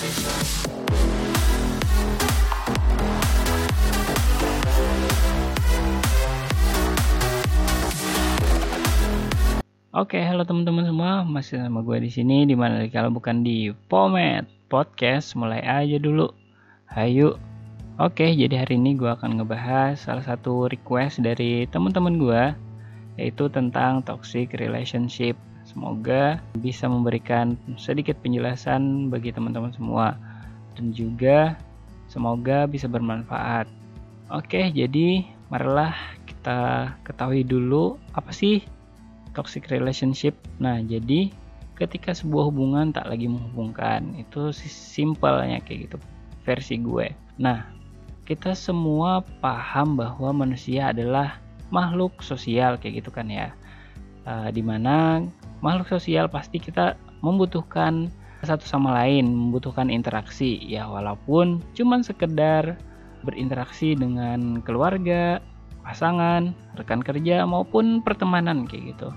Oke, halo teman-teman semua, masih sama gue di sini di mana kalau bukan di Pomet Podcast. Mulai aja dulu. Hayu. Oke, jadi hari ini gue akan ngebahas salah satu request dari teman-teman gue yaitu tentang toxic relationship. Semoga bisa memberikan sedikit penjelasan bagi teman-teman semua dan juga semoga bisa bermanfaat. Oke, jadi marilah kita ketahui dulu apa sih toxic relationship. Nah, jadi ketika sebuah hubungan tak lagi menghubungkan, itu simpelnya kayak gitu versi gue. Nah, kita semua paham bahwa manusia adalah makhluk sosial kayak gitu kan ya. E, di mana makhluk sosial pasti kita membutuhkan satu sama lain, membutuhkan interaksi ya walaupun cuman sekedar berinteraksi dengan keluarga, pasangan, rekan kerja maupun pertemanan kayak gitu.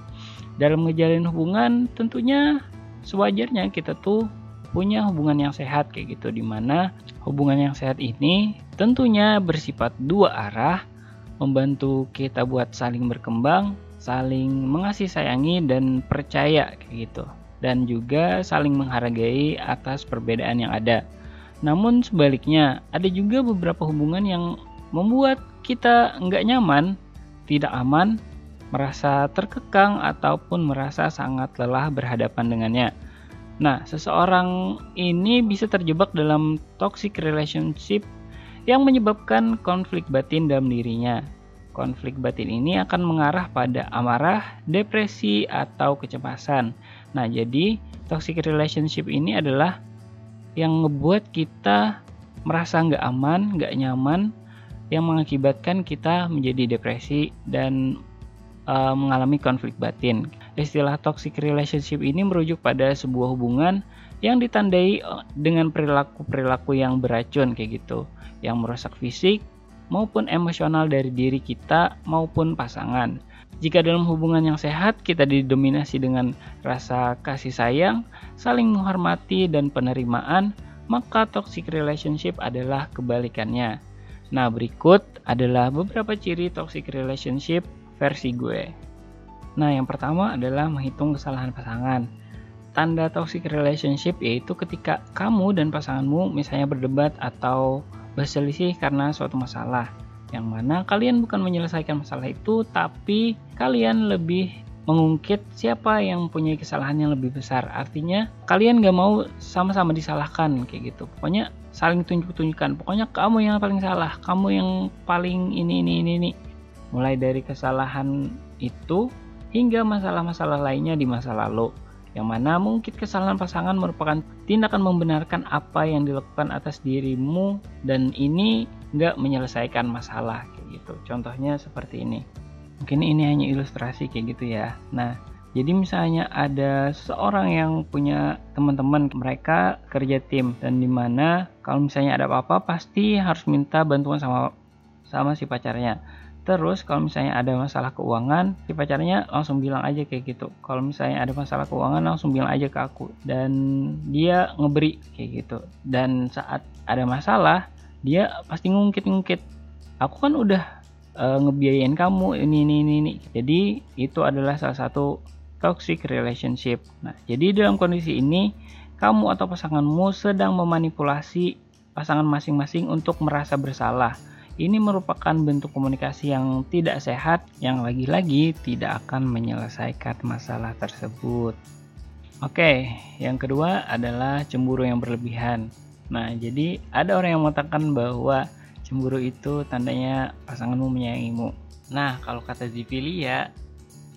Dalam ngejalin hubungan tentunya sewajarnya kita tuh punya hubungan yang sehat kayak gitu di mana hubungan yang sehat ini tentunya bersifat dua arah membantu kita buat saling berkembang saling mengasih sayangi dan percaya kayak gitu dan juga saling menghargai atas perbedaan yang ada namun sebaliknya ada juga beberapa hubungan yang membuat kita nggak nyaman, tidak aman, merasa terkekang ataupun merasa sangat lelah berhadapan dengannya. Nah, seseorang ini bisa terjebak dalam toxic relationship yang menyebabkan konflik batin dalam dirinya. Konflik batin ini akan mengarah pada amarah, depresi, atau kecemasan. Nah, jadi toxic relationship ini adalah yang ngebuat kita merasa nggak aman, nggak nyaman, yang mengakibatkan kita menjadi depresi dan uh, mengalami konflik batin. Istilah toxic relationship ini merujuk pada sebuah hubungan yang ditandai eh, dengan perilaku-perilaku yang beracun kayak gitu, yang merusak fisik maupun emosional dari diri kita maupun pasangan. Jika dalam hubungan yang sehat kita didominasi dengan rasa kasih sayang, saling menghormati dan penerimaan, maka toxic relationship adalah kebalikannya Nah, berikut adalah beberapa ciri toxic relationship versi gue. Nah, yang pertama adalah menghitung kesalahan pasangan. Tanda toxic relationship yaitu ketika kamu dan pasanganmu misalnya berdebat atau berselisih karena suatu masalah. Yang mana kalian bukan menyelesaikan masalah itu, tapi kalian lebih mengungkit siapa yang punya kesalahan yang lebih besar. Artinya kalian gak mau sama-sama disalahkan kayak gitu. Pokoknya saling tunjuk-tunjukkan pokoknya kamu yang paling salah kamu yang paling ini ini ini ini mulai dari kesalahan itu hingga masalah-masalah lainnya di masa lalu yang mana mungkin kesalahan pasangan merupakan tindakan membenarkan apa yang dilakukan atas dirimu dan ini nggak menyelesaikan masalah kayak gitu. Contohnya seperti ini. Mungkin ini hanya ilustrasi kayak gitu ya. Nah jadi misalnya ada seorang yang punya teman-teman mereka kerja tim dan di mana kalau misalnya ada apa-apa pasti harus minta bantuan sama sama si pacarnya. Terus kalau misalnya ada masalah keuangan, si pacarnya langsung bilang aja kayak gitu. Kalau misalnya ada masalah keuangan langsung bilang aja ke aku dan dia ngeberi kayak gitu. Dan saat ada masalah, dia pasti ngungkit-ngungkit. Aku kan udah uh, ngebiayain kamu ini ini ini ini. Jadi itu adalah salah satu toxic relationship. Nah, jadi dalam kondisi ini kamu atau pasanganmu sedang memanipulasi pasangan masing-masing untuk merasa bersalah. Ini merupakan bentuk komunikasi yang tidak sehat yang lagi-lagi tidak akan menyelesaikan masalah tersebut. Oke, yang kedua adalah cemburu yang berlebihan. Nah, jadi ada orang yang mengatakan bahwa cemburu itu tandanya pasanganmu menyayangimu. Nah, kalau kata Zivilia,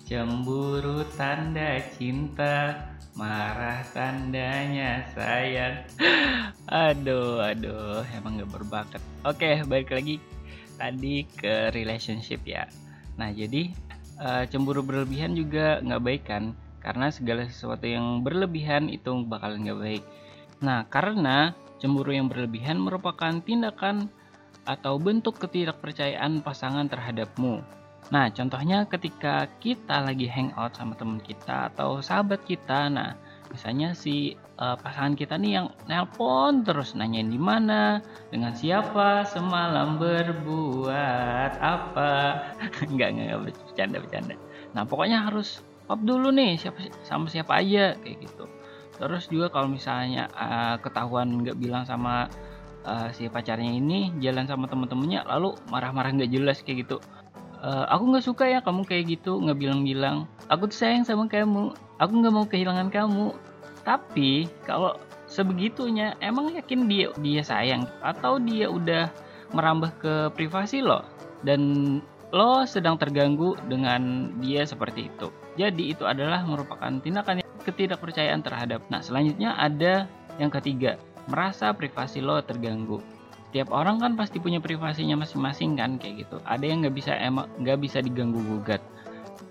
Cemburu tanda cinta, marah tandanya sayang. aduh, aduh, emang gak berbakat. Oke, balik lagi tadi ke relationship ya. Nah, jadi uh, cemburu berlebihan juga nggak baik kan? Karena segala sesuatu yang berlebihan itu bakalan nggak baik. Nah, karena cemburu yang berlebihan merupakan tindakan atau bentuk ketidakpercayaan pasangan terhadapmu Nah, contohnya ketika kita lagi hangout sama teman kita atau sahabat kita, nah misalnya si uh, pasangan kita nih yang nelpon terus nanyain di mana dengan siapa semalam berbuat apa. Nggak nggak bercanda bercanda. Nah pokoknya harus pop dulu nih siapa sama siapa aja kayak gitu. Terus juga kalau misalnya uh, ketahuan nggak bilang sama uh, si pacarnya ini jalan sama temen-temennya lalu marah-marah nggak jelas kayak gitu uh, aku nggak suka ya kamu kayak gitu nggak bilang-bilang aku tuh sayang sama kamu. Aku nggak mau kehilangan kamu. Tapi kalau sebegitunya emang yakin dia dia sayang? Atau dia udah merambah ke privasi lo? Dan lo sedang terganggu dengan dia seperti itu. Jadi itu adalah merupakan tindakan ketidakpercayaan terhadap. Nah selanjutnya ada yang ketiga. Merasa privasi lo terganggu tiap orang kan pasti punya privasinya masing-masing kan kayak gitu. Ada yang nggak bisa emang nggak bisa diganggu gugat.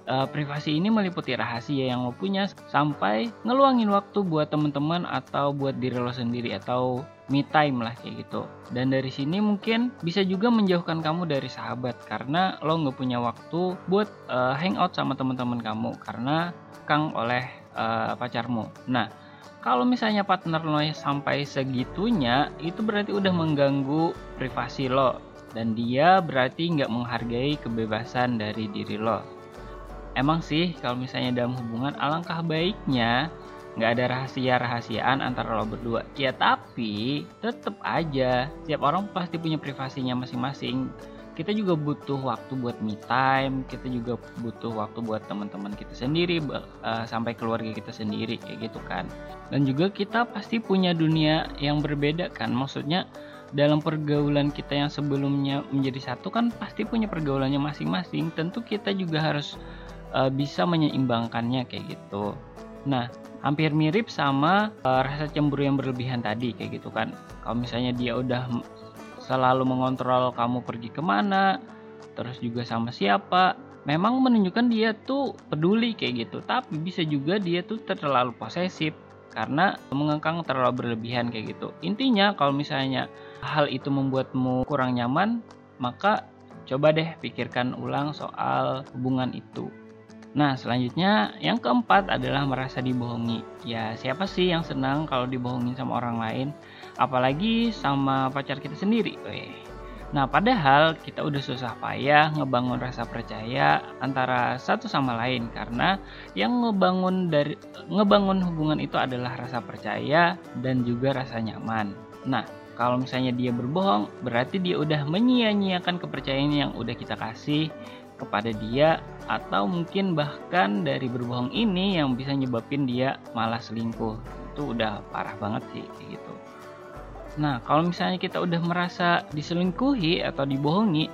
Uh, privasi ini meliputi rahasia yang lo punya sampai ngeluangin waktu buat teman-teman atau buat diri lo sendiri atau me time lah kayak gitu. Dan dari sini mungkin bisa juga menjauhkan kamu dari sahabat karena lo nggak punya waktu buat uh, hangout sama teman-teman kamu karena kang oleh uh, pacarmu. Nah kalau misalnya partner lo sampai segitunya itu berarti udah mengganggu privasi lo. Dan dia berarti nggak menghargai kebebasan dari diri lo. Emang sih kalau misalnya dalam hubungan alangkah baiknya nggak ada rahasia-rahasiaan antara lo berdua. Ya tapi tetap aja tiap orang pasti punya privasinya masing-masing kita juga butuh waktu buat me time kita juga butuh waktu buat teman-teman kita sendiri uh, sampai keluarga kita sendiri kayak gitu kan. Dan juga kita pasti punya dunia yang berbeda kan. Maksudnya dalam pergaulan kita yang sebelumnya menjadi satu kan pasti punya pergaulannya masing-masing. Tentu kita juga harus uh, bisa menyeimbangkannya kayak gitu. Nah hampir mirip sama uh, rasa cemburu yang berlebihan tadi kayak gitu kan. Kalau misalnya dia udah selalu mengontrol kamu pergi ke mana, terus juga sama siapa. Memang menunjukkan dia tuh peduli kayak gitu, tapi bisa juga dia tuh terlalu posesif karena mengengkang terlalu berlebihan kayak gitu. Intinya kalau misalnya hal itu membuatmu kurang nyaman, maka coba deh pikirkan ulang soal hubungan itu. Nah, selanjutnya yang keempat adalah merasa dibohongi. Ya, siapa sih yang senang kalau dibohongin sama orang lain? Apalagi sama pacar kita sendiri. Weh. Nah, padahal kita udah susah payah ngebangun rasa percaya antara satu sama lain karena yang ngebangun dari ngebangun hubungan itu adalah rasa percaya dan juga rasa nyaman. Nah, kalau misalnya dia berbohong, berarti dia udah menyia-nyiakan kepercayaan yang udah kita kasih kepada dia atau mungkin bahkan dari berbohong ini yang bisa nyebabin dia malah selingkuh. Itu udah parah banget sih gitu. Nah, kalau misalnya kita udah merasa diselingkuhi atau dibohongi,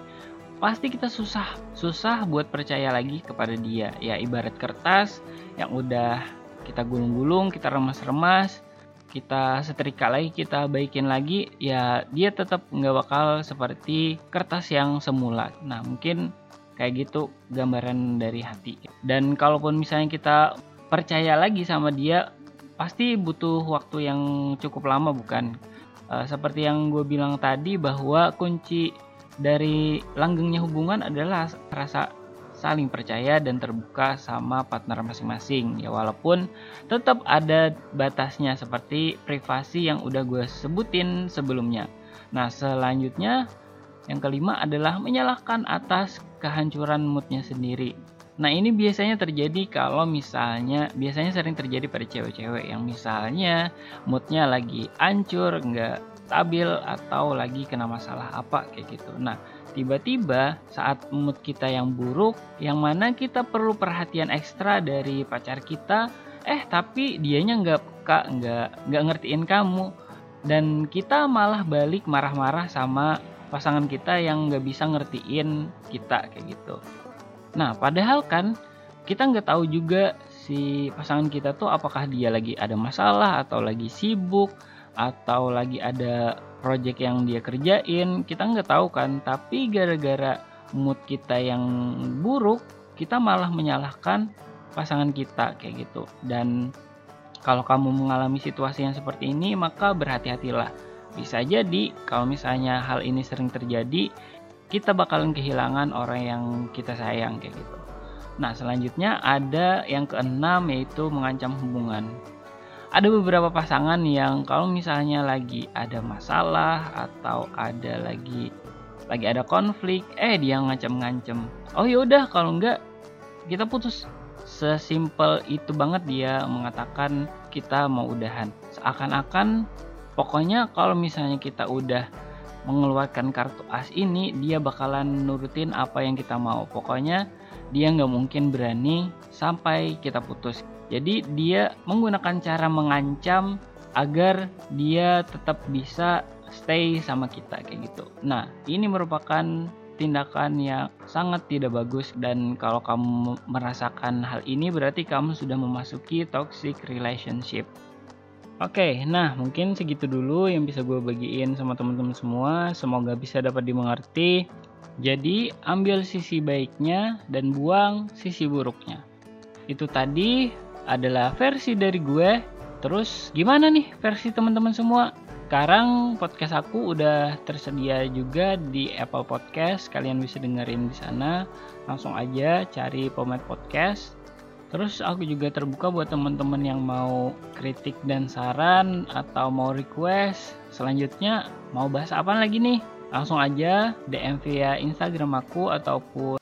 pasti kita susah, susah buat percaya lagi kepada dia. Ya ibarat kertas yang udah kita gulung-gulung, kita remas-remas, kita setrika lagi, kita baikin lagi, ya dia tetap nggak bakal seperti kertas yang semula. Nah, mungkin kayak gitu gambaran dari hati. Dan kalaupun misalnya kita percaya lagi sama dia, pasti butuh waktu yang cukup lama bukan? Uh, seperti yang gue bilang tadi bahwa kunci dari langgengnya hubungan adalah rasa saling percaya dan terbuka sama partner masing-masing. Ya walaupun tetap ada batasnya seperti privasi yang udah gue sebutin sebelumnya. Nah selanjutnya yang kelima adalah menyalahkan atas kehancuran moodnya sendiri Nah ini biasanya terjadi kalau misalnya biasanya sering terjadi pada cewek-cewek yang misalnya moodnya lagi hancur, nggak stabil atau lagi kena masalah apa kayak gitu. Nah tiba-tiba saat mood kita yang buruk, yang mana kita perlu perhatian ekstra dari pacar kita, eh tapi dianya nggak kak nggak nggak ngertiin kamu dan kita malah balik marah-marah sama pasangan kita yang nggak bisa ngertiin kita kayak gitu. Nah, padahal kan kita nggak tahu juga si pasangan kita tuh apakah dia lagi ada masalah atau lagi sibuk atau lagi ada project yang dia kerjain kita nggak tahu kan. Tapi gara-gara mood kita yang buruk kita malah menyalahkan pasangan kita kayak gitu. Dan kalau kamu mengalami situasi yang seperti ini maka berhati-hatilah. Bisa jadi kalau misalnya hal ini sering terjadi kita bakalan kehilangan orang yang kita sayang kayak gitu. Nah, selanjutnya ada yang keenam yaitu mengancam hubungan. ada beberapa pasangan yang kalau misalnya lagi ada masalah atau ada lagi lagi ada konflik eh dia ngancem-ngancem oh yaudah kalau enggak kita putus sesimpel itu banget dia mengatakan kita mau udahan seakan-akan pokoknya kalau misalnya kita udah mengeluarkan kartu as ini dia bakalan nurutin apa yang kita mau pokoknya dia nggak mungkin berani sampai kita putus jadi dia menggunakan cara mengancam agar dia tetap bisa stay sama kita kayak gitu. Nah, ini merupakan tindakan yang sangat tidak bagus dan kalau kamu merasakan hal ini berarti kamu sudah memasuki toxic relationship. Oke, nah mungkin segitu dulu yang bisa gue bagiin sama teman-teman semua. Semoga bisa dapat dimengerti. Jadi, ambil sisi baiknya dan buang sisi buruknya. Itu tadi adalah versi dari gue. Terus gimana nih versi teman-teman semua? Sekarang podcast aku udah tersedia juga di Apple Podcast. Kalian bisa dengerin di sana. Langsung aja cari Pomet Podcast. Terus aku juga terbuka buat teman-teman yang mau kritik dan saran atau mau request. Selanjutnya mau bahas apa lagi nih? Langsung aja DM via Instagram aku ataupun